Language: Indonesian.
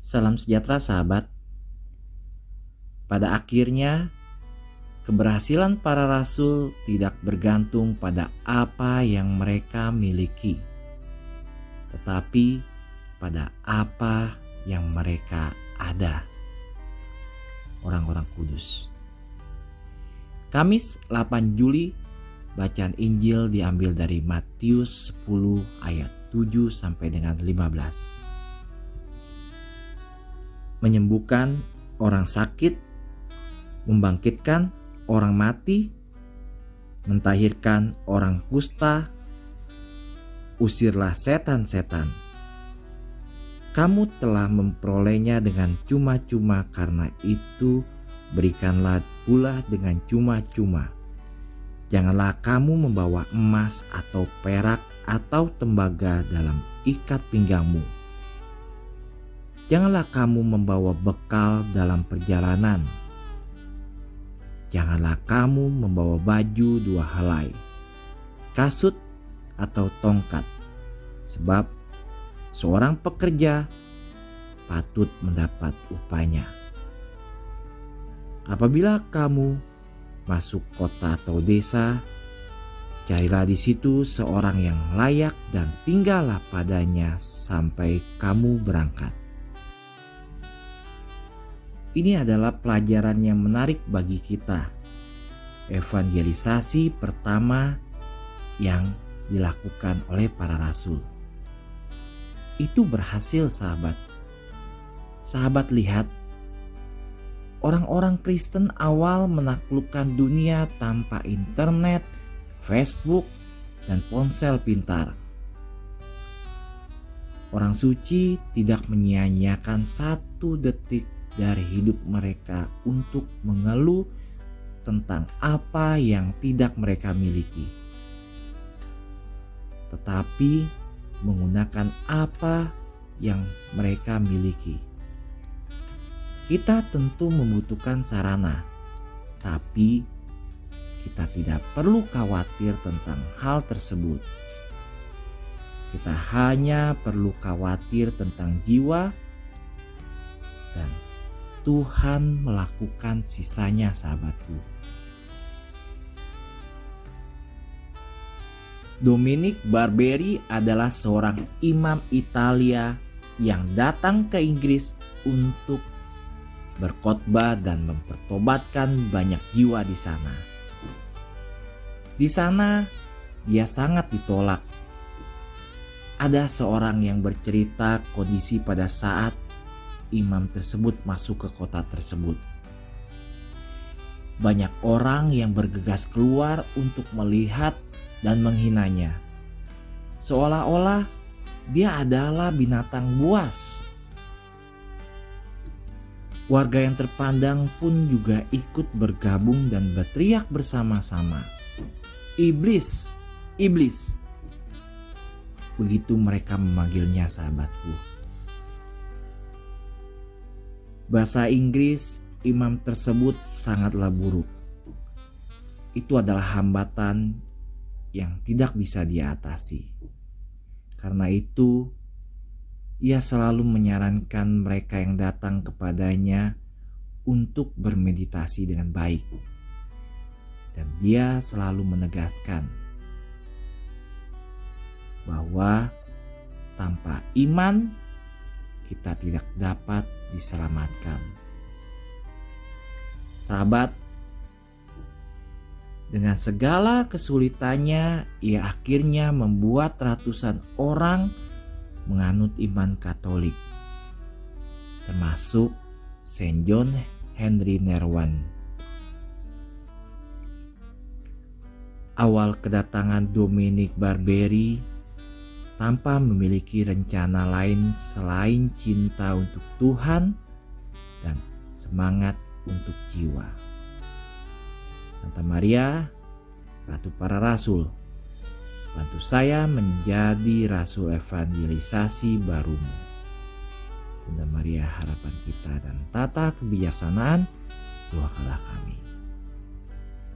Salam sejahtera sahabat. Pada akhirnya, keberhasilan para rasul tidak bergantung pada apa yang mereka miliki, tetapi pada apa yang mereka ada. Orang-orang kudus. Kamis 8 Juli bacaan Injil diambil dari Matius 10 ayat 7 sampai dengan 15. Menyembuhkan orang sakit, membangkitkan orang mati, mentahirkan orang kusta, usirlah setan-setan. Kamu telah memperolehnya dengan cuma-cuma karena itu berikanlah pula dengan cuma-cuma. Janganlah kamu membawa emas atau perak atau tembaga dalam ikat pinggangmu. Janganlah kamu membawa bekal dalam perjalanan Janganlah kamu membawa baju dua helai, kasut atau tongkat, sebab seorang pekerja patut mendapat upahnya. Apabila kamu masuk kota atau desa, carilah di situ seorang yang layak dan tinggallah padanya sampai kamu berangkat. Ini adalah pelajaran yang menarik bagi kita. Evangelisasi pertama yang dilakukan oleh para rasul. Itu berhasil sahabat. Sahabat lihat, orang-orang Kristen awal menaklukkan dunia tanpa internet, Facebook, dan ponsel pintar. Orang suci tidak menyia-nyiakan satu detik dari hidup mereka untuk mengeluh tentang apa yang tidak mereka miliki, tetapi menggunakan apa yang mereka miliki. Kita tentu membutuhkan sarana, tapi kita tidak perlu khawatir tentang hal tersebut. Kita hanya perlu khawatir tentang jiwa dan Tuhan melakukan sisanya sahabatku. Dominic Barberi adalah seorang imam Italia yang datang ke Inggris untuk berkhotbah dan mempertobatkan banyak jiwa di sana. Di sana dia sangat ditolak. Ada seorang yang bercerita kondisi pada saat imam tersebut masuk ke kota tersebut. Banyak orang yang bergegas keluar untuk melihat dan menghinanya, seolah-olah dia adalah binatang buas. Warga yang terpandang pun juga ikut bergabung dan berteriak bersama-sama, "Iblis, iblis!" Begitu mereka memanggilnya, sahabatku. Bahasa Inggris imam tersebut sangatlah buruk. Itu adalah hambatan yang tidak bisa diatasi. Karena itu, ia selalu menyarankan mereka yang datang kepadanya untuk bermeditasi dengan baik. Dan dia selalu menegaskan bahwa tanpa iman kita tidak dapat diselamatkan. Sahabat, dengan segala kesulitannya, ia akhirnya membuat ratusan orang menganut iman Katolik, termasuk Saint John Henry Nerwan. Awal kedatangan Dominic Barberi tanpa memiliki rencana lain selain cinta untuk Tuhan dan semangat untuk jiwa. Santa Maria, Ratu para Rasul, bantu saya menjadi rasul evangelisasi barumu. Bunda Maria harapan kita dan tata kebijaksanaan, doakanlah kami.